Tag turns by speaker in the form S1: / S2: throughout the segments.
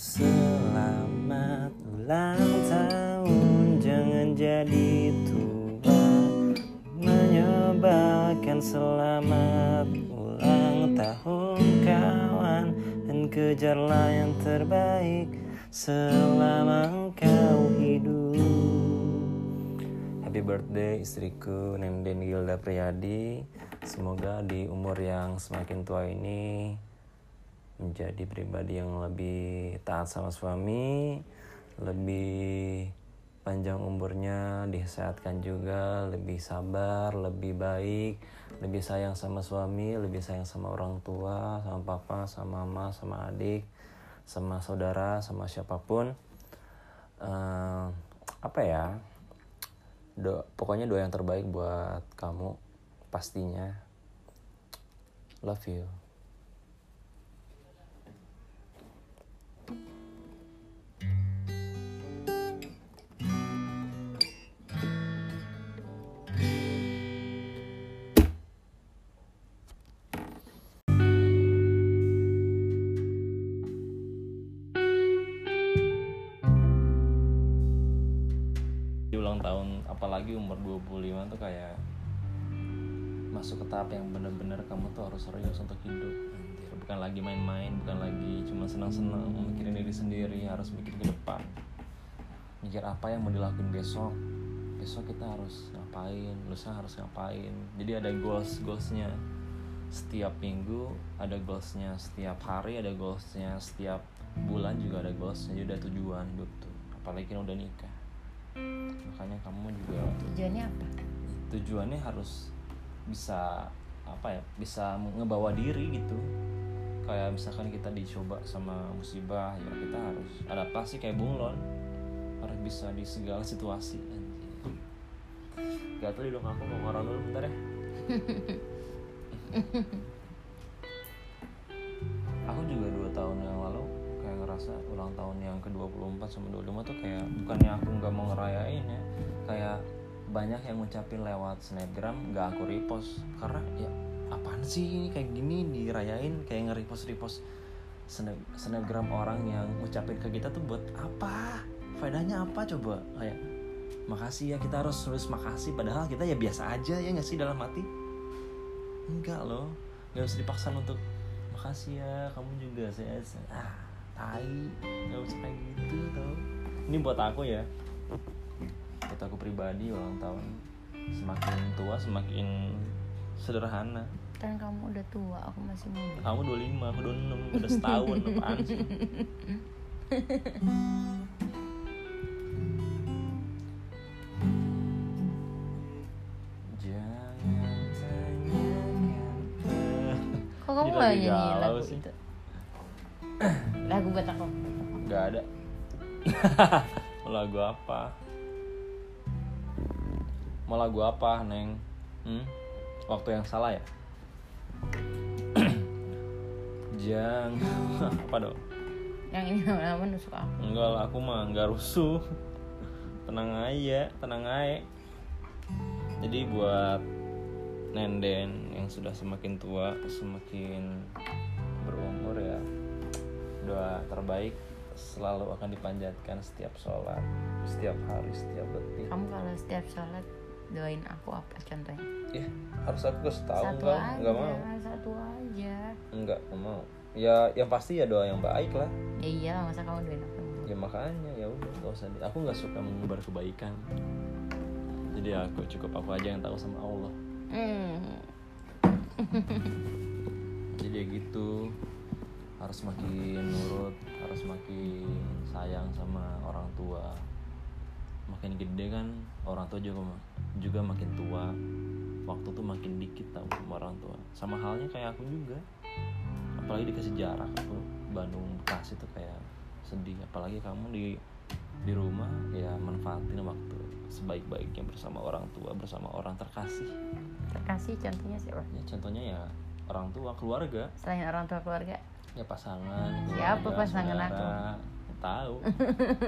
S1: Selamat ulang tahun Jangan jadi tua. Menyebarkan selamat ulang tahun kawan Dan kejarlah yang terbaik Selama engkau hidup. Happy birthday istriku Nenden Gilda Priyadi. Semoga di umur yang semakin tua ini menjadi pribadi yang lebih taat sama suami, lebih panjang umurnya, disehatkan juga, lebih sabar, lebih baik, lebih sayang sama suami, lebih sayang sama orang tua, sama papa, sama mama, sama adik, sama saudara, sama siapa pun. Uh, apa ya? Do, pokoknya doa yang terbaik buat kamu pastinya. Love you. Tahun apalagi umur 25 tuh kayak masuk ke tahap yang bener-bener kamu tuh harus serius untuk hidup bukan lagi main-main bukan lagi cuma senang-senang mikirin diri sendiri harus mikir ke depan. Mikir apa yang mau dilakuin besok. Besok kita harus ngapain? Lusa harus ngapain? Jadi ada goals goalsnya setiap minggu ada goalsnya setiap hari ada goalsnya setiap bulan juga ada goalsnya. Jadi ada tujuan hidup apalagi kan udah nikah makanya kamu juga
S2: tujuannya apa?
S1: Tujuannya harus bisa apa ya bisa ngebawa diri gitu. Kayak misalkan kita dicoba sama musibah ya kita harus adaptasi kayak bunglon. Harus bisa di segala situasi Gak tau dong aku mau ngorong dulu bentar ya. Aku juga dua tahun ngerasa ulang tahun yang ke-24 sama 25 tuh kayak bukannya aku nggak mau ngerayain ya. Kayak banyak yang ngucapin lewat snapgram nggak aku repost. Karena ya apaan sih ini kayak gini dirayain? Kayak nge-repost repost snapgram orang yang ngucapin ke kita tuh buat apa? Faedahnya apa coba? Kayak makasih ya kita harus terus makasih. Padahal kita ya biasa aja ya nggak sih dalam hati? Enggak loh. Nggak usah dipaksa untuk makasih ya kamu juga saya ah tai. Nggak usah kayak gitu tau. Ini buat aku ya. Buat aku pribadi ulang tahun. Semakin tua semakin sederhana.
S2: Kan kamu udah tua aku masih muda.
S1: Kamu 25 aku 26 udah setahun apaan sih?
S2: Kok kamu gak nyanyi lagu itu? Lagu buat aku?
S1: Nggak ada. Lagu apa? Mau lagu apa neng? Hmm? waktu yang salah ya? Jangan. Apa dong?
S2: Yang ini lama nusuk aku.
S1: Enggak lah aku mah nggak rusuh. Tenang aja tenang aja. Jadi buat nenden yang sudah semakin tua semakin doa terbaik selalu akan dipanjatkan setiap sholat setiap hari setiap detik.
S2: Kamu kalau setiap sholat doain aku apa contohnya?
S1: Ya harus aku kasih tahu
S2: satu
S1: enggak
S2: aja,
S1: enggak mau.
S2: satu aja.
S1: Enggak enggak mau. Ya yang pasti ya doa yang baik lah.
S2: Ya iya masa kamu doain aku?
S1: Ya makanya ya udah gak usah aku nggak suka menyebar kebaikan. Jadi aku cukup aku aja yang tahu sama Allah. Hmm. jadi ya gitu harus makin nurut harus makin sayang sama orang tua. Makin gede kan orang tua juga juga makin tua. Waktu tuh makin dikit tau sama orang tua. Sama halnya kayak aku juga. Apalagi dikasih jarak aku Bandung Bekasi tuh kayak sedih. Apalagi kamu di di rumah ya manfaatin waktu sebaik-baiknya bersama orang tua bersama orang terkasih.
S2: Terkasih contohnya siapa?
S1: Ya contohnya ya orang tua keluarga.
S2: Selain orang tua keluarga
S1: ya pasangan
S2: siapa ya, pasangan aku?
S1: tahu.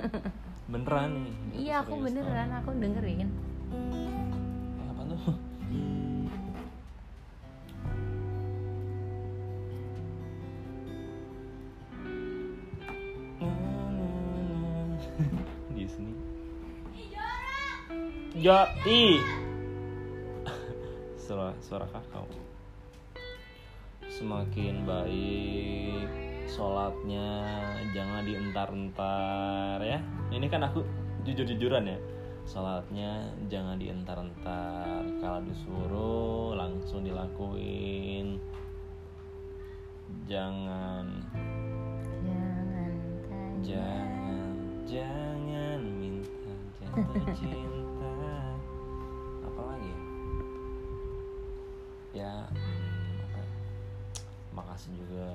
S1: Beneran nih
S2: iya aku beneran tahu. aku dengerin.
S1: Apa tuh? Sini. Ya ih suara suara kakak semakin baik sholatnya jangan dientar-entar ya. Ini kan aku jujur-jujuran ya. Sholatnya jangan dientar-entar. Kalau disuruh langsung dilakuin. Jangan.
S2: Jangan
S1: jangan jangan minta jatuh cinta. Apa lagi ya? Apa, makasih juga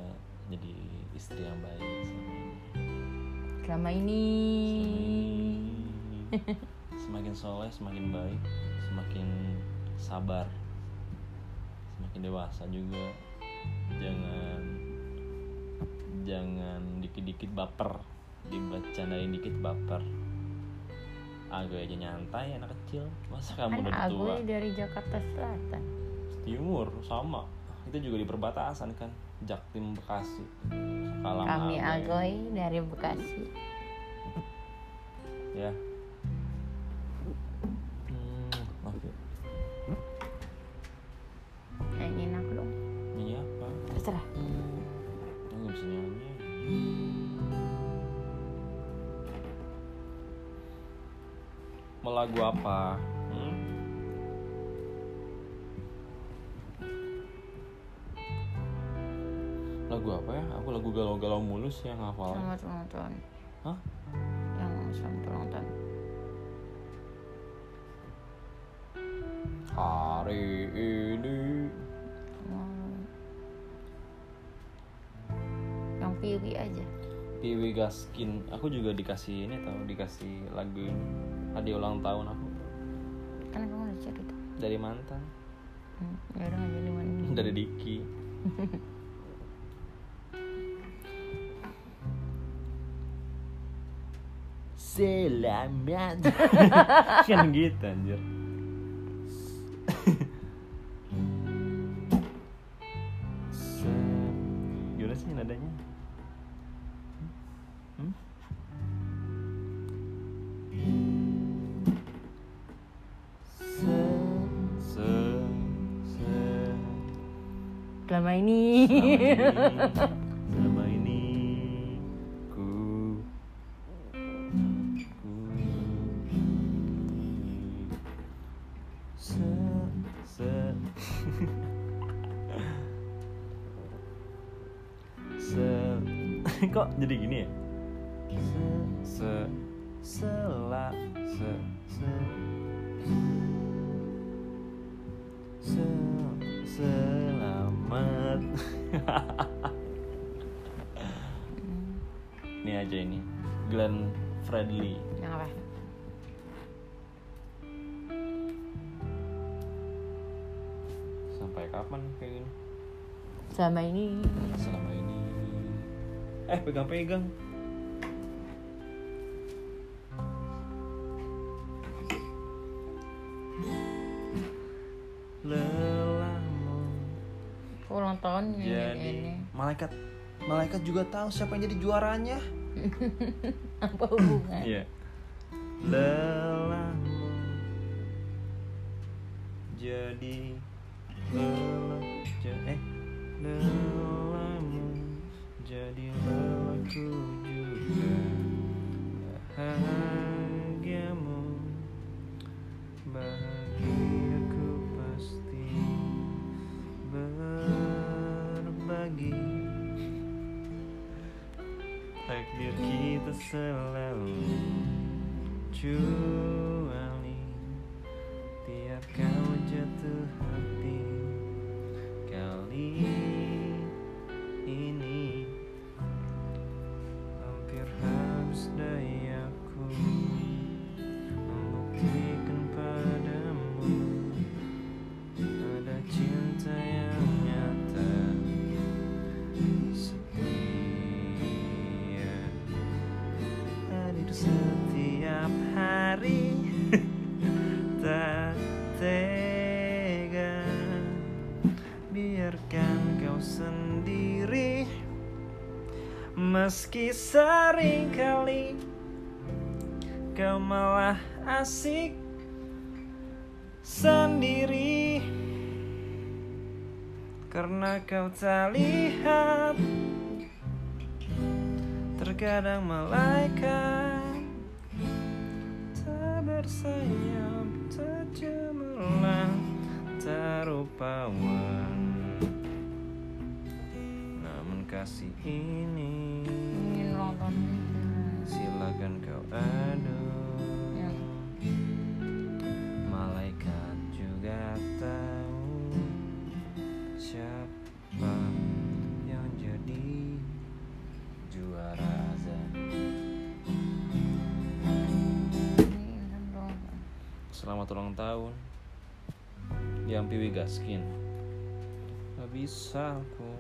S1: jadi istri yang baik
S2: selama ini.
S1: Semakin soleh semakin baik semakin sabar semakin dewasa juga. Jangan jangan dikit-dikit baper dibacandain dikit baper. Agak aja nyantai anak kecil. Masa kamu
S2: kan
S1: udah
S2: aku
S1: tua?
S2: Dari Jakarta Selatan.
S1: Timur sama itu juga di perbatasan kan Jaktim Bekasi. Kalam
S2: kami
S1: Agoy.
S2: Dari Bekasi.
S1: Ya. Hmm, oke
S2: nyanyiin aku dong.
S1: Nyanyi apa?
S2: Terserah.
S1: Aku nggak bisa nyanyi. Mau lagu apa aku lagu galau-galau mulus yang hafal.
S2: Selamat ulang tahun
S1: Hah?
S2: yang selamat ulang tahun
S1: hari ini.
S2: Yang piwi aja.
S1: Piwi Gaskin. Aku juga dikasih ini tahu dikasih lagu ini. Hadiah ulang tahun aku.
S2: Kan kamu udah cerita
S1: dari mantan.
S2: Hmm, ya udah
S1: dari Diki Selamat. Kan gitu anjir. Gimana sih nadanya? Hmm? Se Se Se.
S2: Selama ini.
S1: Selama kok jadi gini ya. Se se sela se se. Se selamat. Ini aja ini. Glenn Fredly.
S2: Yang apa?
S1: Sampai kapan kayak gini?
S2: Selama ini.
S1: Selama ini eh pegang-pegang. Lelahmu.
S2: Ulang tahun ini,
S1: jadi
S2: ini.
S1: malaikat malaikat juga tahu siapa yang jadi juaranya.
S2: Apa hubungan
S1: Iya. Lelahmu. Jadi lelah eh lelahmu jadi lelahku juga bahagiamu. Bahagiaku pasti berbagi. Takdir kita selalu cuali. Tiap kau jatuh hati kali kau sendiri. Meski sering kali kau malah asik sendiri. Karena kau tak lihat Terkadang malaikat Tak bersayap, tak cemerlang Tak rupawan kasih ini. Silakan kau adu
S2: Ya.
S1: Malaikat juga tahu Siapa yang jadi juara Selamat ulang tahun. Yang Piwi Gaskin Gak bisa aku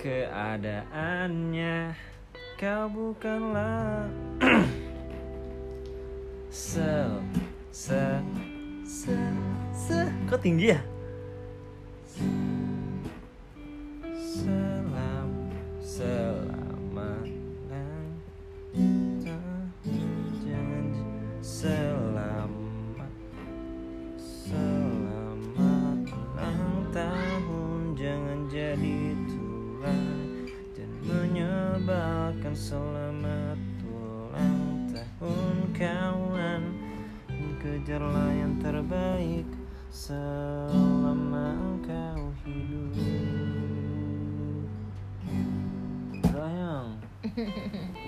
S1: Keadaannya Kau bukanlah Sel Se Se Se Kok tinggi ya? 哼哼哼